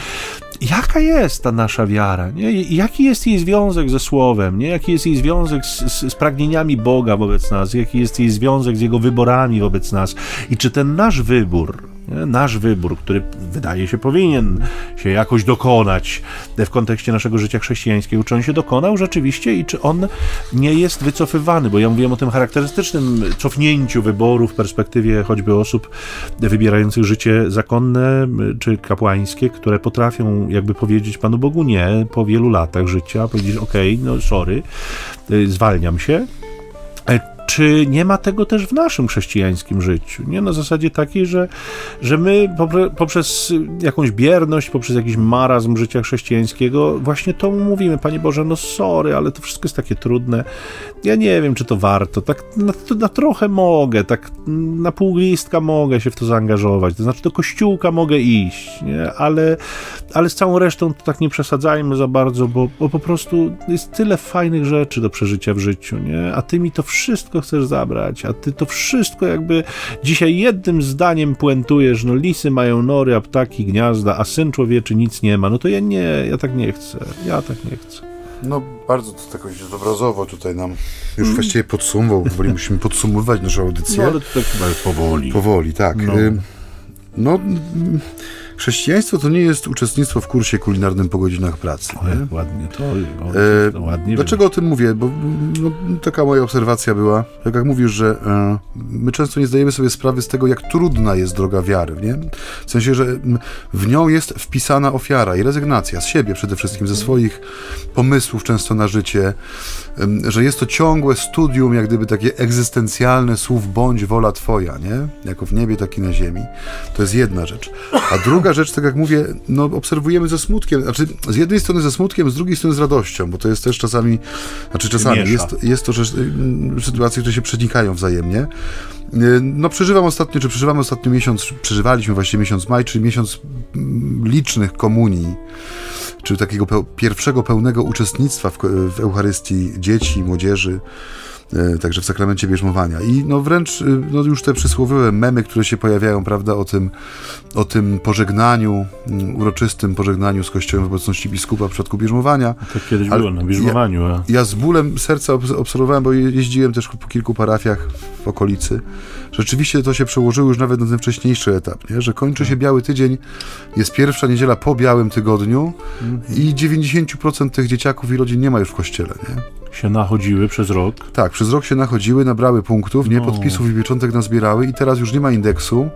jaka jest ta nasza wiara, nie? jaki jest jej związek ze Słowem, nie? jaki jest jej związek z, z, z, pragnieniami Boga wobec nas, jaki jest jej związek z Jego wyborami wobec nas i czy ten nasz wybór nasz wybór, który wydaje się powinien się jakoś dokonać w kontekście naszego życia chrześcijańskiego, czy on się dokonał rzeczywiście i czy on nie jest wycofywany, bo ja mówiłem o tym charakterystycznym cofnięciu wyboru w perspektywie choćby osób wybierających życie zakonne czy kapłańskie, które potrafią jakby powiedzieć Panu Bogu nie po wielu latach życia, powiedzieć ok, no sorry, zwalniam się, czy nie ma tego też w naszym chrześcijańskim życiu? Nie na zasadzie takiej, że, że my poprzez jakąś bierność, poprzez jakiś marazm życia chrześcijańskiego właśnie to mówimy, Panie Boże, no sorry, ale to wszystko jest takie trudne. Ja nie wiem, czy to warto. Tak na, na trochę mogę, tak na pół listka mogę się w to zaangażować. To znaczy do kościółka mogę iść, nie? Ale, ale z całą resztą to tak nie przesadzajmy za bardzo, bo, bo po prostu jest tyle fajnych rzeczy do przeżycia w życiu, nie? A ty mi to wszystko chcesz zabrać, a ty to wszystko jakby dzisiaj jednym zdaniem puentujesz, no lisy mają nory, a ptaki gniazda, a syn człowieczy nic nie ma, no to ja nie, ja tak nie chcę, ja tak nie chcę. No bardzo to tak obrazowo tutaj nam już mm. właściwie podsumował, powoli musimy podsumowywać naszą audycję. No ale to tak powoli. Powoli, tak. No. no Chrześcijaństwo to nie jest uczestnictwo w kursie kulinarnym po godzinach pracy. O, ładnie to, o, to ładnie Dlaczego o tym mówię? Bo no, taka moja obserwacja była, tak jak mówisz, że e, my często nie zdajemy sobie sprawy z tego, jak trudna jest droga wiary, nie? W sensie, że w nią jest wpisana ofiara i rezygnacja z siebie przede wszystkim, ze swoich pomysłów często na życie, że jest to ciągłe studium, jak gdyby takie egzystencjalne słów bądź wola Twoja, nie? Jako w niebie, tak i na ziemi. To jest jedna rzecz. A druga rzecz, tak jak mówię, no obserwujemy ze smutkiem, znaczy z jednej strony ze smutkiem, z drugiej strony z radością, bo to jest też czasami, znaczy czasami jest, jest to rzecz, sytuacje, które się przenikają wzajemnie. No przeżywam ostatnio, czy przeżywamy ostatnio miesiąc, przeżywaliśmy właśnie miesiąc maj, czyli miesiąc licznych komunii, czy takiego pe pierwszego pełnego uczestnictwa w, w Eucharystii dzieci, młodzieży. E, także w sakramencie bierzmowania. I no wręcz e, no już te przysłowiowe memy, które się pojawiają, prawda, o tym, o tym pożegnaniu, mm, uroczystym pożegnaniu z kościołem w obecności biskupa w przypadku bierzmowania. Tak kiedyś Ale było na bierzmowaniu. Ja, ja, z bólem serca obserwowałem, bo jeździłem też po kilku parafiach w okolicy. Rzeczywiście to się przełożyło już nawet na ten wcześniejszy etap, nie? że kończy się Biały Tydzień, jest pierwsza niedziela po Białym Tygodniu i 90% tych dzieciaków i rodzin nie ma już w kościele. Nie? Się nachodziły przez rok. Tak, przez rok się nachodziły, nabrały punktów, nie no. podpisów i pieczątek nazbierały i teraz już nie ma indeksu,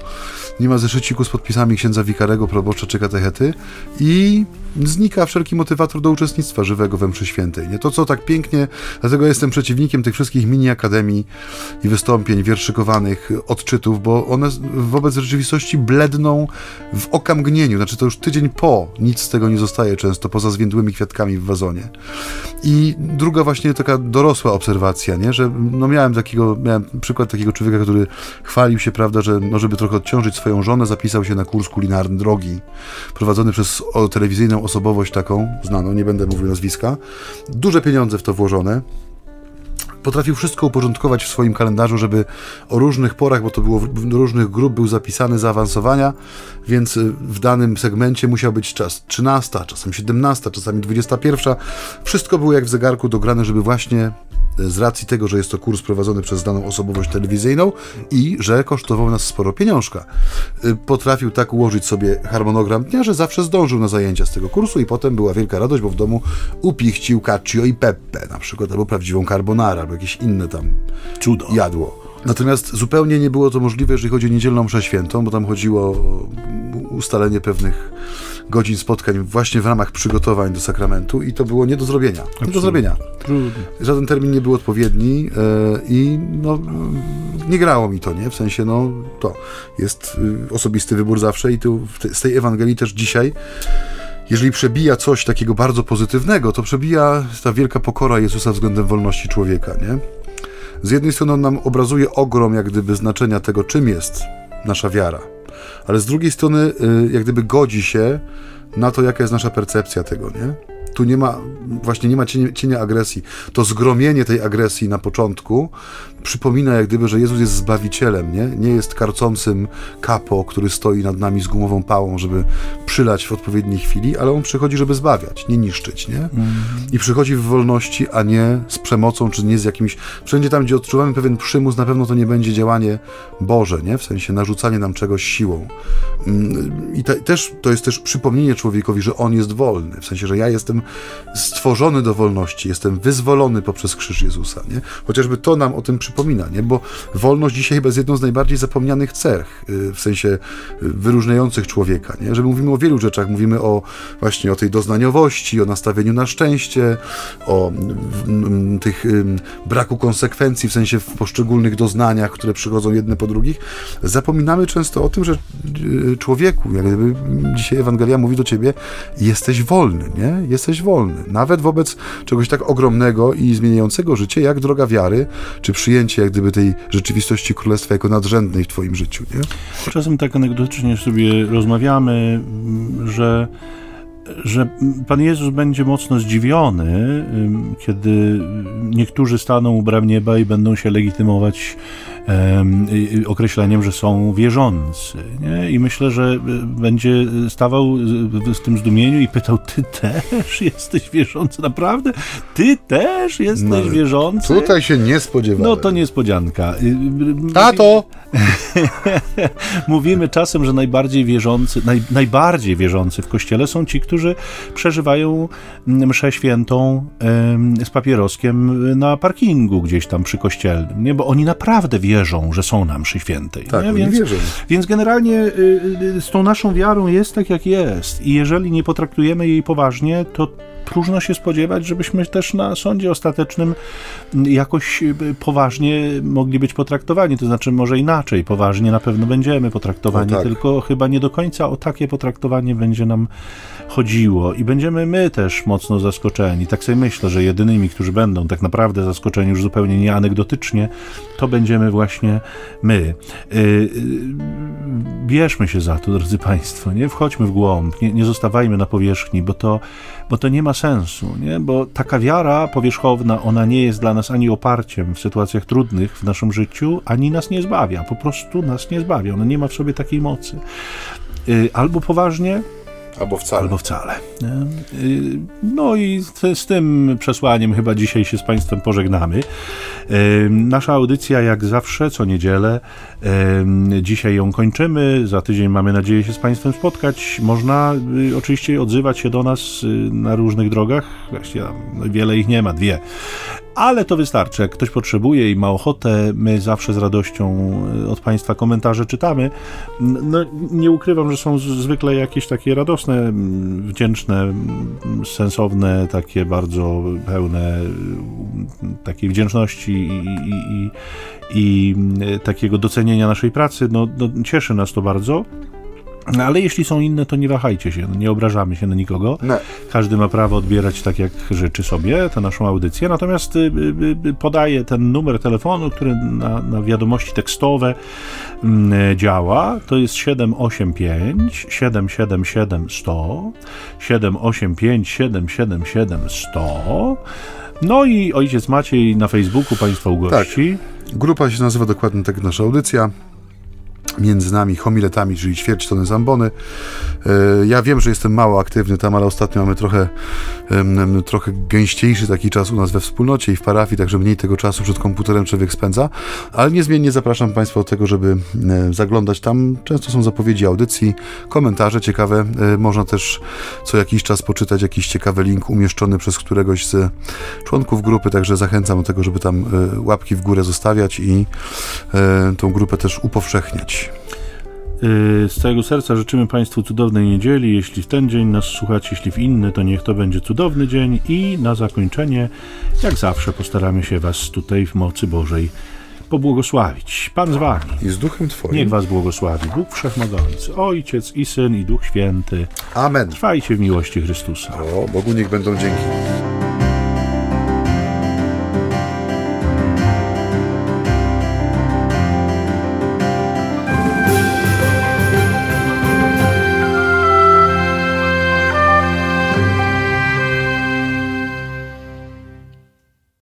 nie ma zeszyciku z podpisami księdza wikarego, proboszcza czy katechety i znika wszelki motywator do uczestnictwa żywego we mszy świętej. Nie? To, co tak pięknie, dlatego jestem przeciwnikiem tych wszystkich mini-akademii i wystąpień wierszykowanych, odczytów, bo one wobec rzeczywistości bledną w okamgnieniu, znaczy to już tydzień po, nic z tego nie zostaje często, poza zwiędłymi kwiatkami w wazonie. I druga właśnie taka dorosła obserwacja, nie? że no miałem takiego, miałem przykład takiego człowieka, który chwalił się, prawda, że no, żeby trochę odciążyć swoją żonę, zapisał się na kurs kulinarny drogi, prowadzony przez telewizyjną osobowość taką, znaną, nie będę mówił nazwiska, duże pieniądze w to włożone, potrafił wszystko uporządkować w swoim kalendarzu, żeby o różnych porach, bo to było do różnych grup, był zapisany zaawansowania, więc y, w danym segmencie musiał być czas 13, czasem 17, czasami 21. Wszystko było jak w zegarku dograne, żeby właśnie z racji tego, że jest to kurs prowadzony przez daną osobowość telewizyjną i że kosztował nas sporo pieniążka. Y, potrafił tak ułożyć sobie harmonogram dnia, że zawsze zdążył na zajęcia z tego kursu i potem była wielka radość, bo w domu upichcił cacio i peppe na przykład, albo prawdziwą carbonara, albo jakieś inne tam Cudo. jadło. Natomiast zupełnie nie było to możliwe, jeżeli chodzi o niedzielną mszę świętą, bo tam chodziło o ustalenie pewnych godzin spotkań właśnie w ramach przygotowań do sakramentu i to było nie do zrobienia. Nie do zrobienia. Żaden termin nie był odpowiedni yy, i no, nie grało mi to, nie? W sensie, no, to jest y, osobisty wybór zawsze i tu te, z tej Ewangelii też dzisiaj jeżeli przebija coś takiego bardzo pozytywnego, to przebija ta wielka pokora Jezusa względem wolności człowieka, nie? Z jednej strony on nam obrazuje ogrom jak gdyby znaczenia tego, czym jest nasza wiara, ale z drugiej strony y, jak gdyby godzi się na to, jaka jest nasza percepcja tego, nie? Tu nie ma, właśnie nie ma cienia, cienia, agresji. To zgromienie tej agresji na początku przypomina jak gdyby, że Jezus jest Zbawicielem, nie? Nie jest karcącym kapo, który stoi nad nami z gumową pałą, żeby przylać w odpowiedniej chwili, ale On przychodzi, żeby zbawiać, nie niszczyć, nie? Mm. I przychodzi w wolności, a nie z przemocą, czy nie z jakimś... Wszędzie tam, gdzie odczuwamy pewien przymus, na pewno to nie będzie działanie Boże, nie? W sensie narzucanie nam czegoś siłą. Mm, I te, też, to jest też przypomnienie człowiekowi, że On jest wolny, w sensie, że ja jestem stworzony do wolności, jestem wyzwolony poprzez krzyż Jezusa, nie? Chociażby to nam o tym przypomina, nie? Bo wolność dzisiaj chyba jest jedną z najbardziej zapomnianych cech, y, w sensie y, wyróżniających człowieka, nie? Że mówimy o wielu rzeczach, mówimy o właśnie o tej doznaniowości, o nastawieniu na szczęście, o tych braku konsekwencji, w sensie w poszczególnych doznaniach, które przychodzą jedne po drugich. Zapominamy często o tym, że y, człowieku, jak gdyby dzisiaj Ewangelia mówi do ciebie, jesteś wolny, nie? Jesteś jesteś wolny. Nawet wobec czegoś tak ogromnego i zmieniającego życie, jak droga wiary, czy przyjęcie jak gdyby tej rzeczywistości królestwa jako nadrzędnej w twoim życiu. Nie? Czasem tak anegdotycznie sobie rozmawiamy, że że Pan Jezus będzie mocno zdziwiony, kiedy niektórzy staną u bram nieba i będą się legitymować określeniem, że są wierzący. Nie? I myślę, że będzie stawał w tym zdumieniu i pytał, ty też jesteś wierzący? Naprawdę? Ty też jesteś no, wierzący? Tutaj się nie spodziewałem. No to niespodzianka. Tato! Mówimy czasem, że najbardziej wierzący, naj, najbardziej wierzący w Kościele są ci, którzy przeżywają mszę świętą z papieroskiem na parkingu gdzieś tam przy kościelnym, nie? Bo oni naprawdę wierzą, że są na mszy świętej. Tak, nie? Więc, wierzą. więc generalnie y, y, z tą naszą wiarą jest tak, jak jest. I jeżeli nie potraktujemy jej poważnie, to próżno się spodziewać, żebyśmy też na sądzie ostatecznym jakoś y, poważnie mogli być potraktowani. To znaczy, może inaczej, poważnie na pewno będziemy potraktowani, no tak. tylko chyba nie do końca o takie potraktowanie będzie nam chodziło i będziemy my też mocno zaskoczeni. Tak sobie myślę, że jedynymi, którzy będą tak naprawdę zaskoczeni już zupełnie nie anegdotycznie, to będziemy właśnie my. Yy, bierzmy się za to, drodzy Państwo, nie wchodźmy w głąb, nie, nie zostawajmy na powierzchni, bo to, bo to nie ma sensu, nie? bo taka wiara powierzchowna, ona nie jest dla nas ani oparciem w sytuacjach trudnych w naszym życiu, ani nas nie zbawia, po prostu nas nie zbawia, ona nie ma w sobie takiej mocy. Yy, albo poważnie, Albo wcale. Albo wcale. Y, no i z tym przesłaniem chyba dzisiaj się z Państwem pożegnamy. Y, nasza audycja jak zawsze, co niedzielę. Y, dzisiaj ją kończymy. Za tydzień mamy nadzieję się z Państwem spotkać. Można oczywiście odzywać się do nas na różnych drogach. Właściwie wiele ich nie ma, dwie ale to wystarczy. Jak ktoś potrzebuje i ma ochotę, my zawsze z radością e, od Państwa komentarze czytamy. No, nie ukrywam, że są zwykle jakieś takie radosne, wdzięczne, sensowne, takie bardzo pełne takiej wdzięczności i, i, i, i takiego docenienia naszej pracy. No, no, cieszy nas to bardzo. No, ale jeśli są inne, to nie wahajcie się, no, nie obrażamy się na nikogo. No. Każdy ma prawo odbierać tak, jak życzy sobie tę naszą audycję. Natomiast y, y, y, podaję ten numer telefonu, który na, na wiadomości tekstowe y, działa. To jest 785 777 100 785 777 100 no i ojciec Maciej na Facebooku Państwa ugości. Tak. Grupa się nazywa dokładnie tak nasza audycja między nami homiletami, czyli ćwierć tony zambony. E, ja wiem, że jestem mało aktywny tam, ale ostatnio mamy trochę, trochę gęściejszy taki czas u nas we wspólnocie i w parafii, także mniej tego czasu przed komputerem człowiek spędza, ale niezmiennie zapraszam Państwa do tego, żeby e, zaglądać tam. Często są zapowiedzi audycji, komentarze ciekawe. E, można też co jakiś czas poczytać jakiś ciekawy link umieszczony przez któregoś z członków grupy, także zachęcam do tego, żeby tam łapki w górę zostawiać i tą grupę też upowszechniać. Y, z całego serca życzymy Państwu cudownej niedzieli. Jeśli w ten dzień nas słuchacie, jeśli w inny, to niech to będzie cudowny dzień. I na zakończenie, jak zawsze, postaramy się Was tutaj w mocy Bożej pobłogosławić. Pan z Wami. I z Duchem Twoim. Niech Was błogosławi Bóg Wszechmogący, Ojciec i Syn i Duch Święty. Amen. Trwajcie w miłości Chrystusa. O, Bogu niech będą dzięki.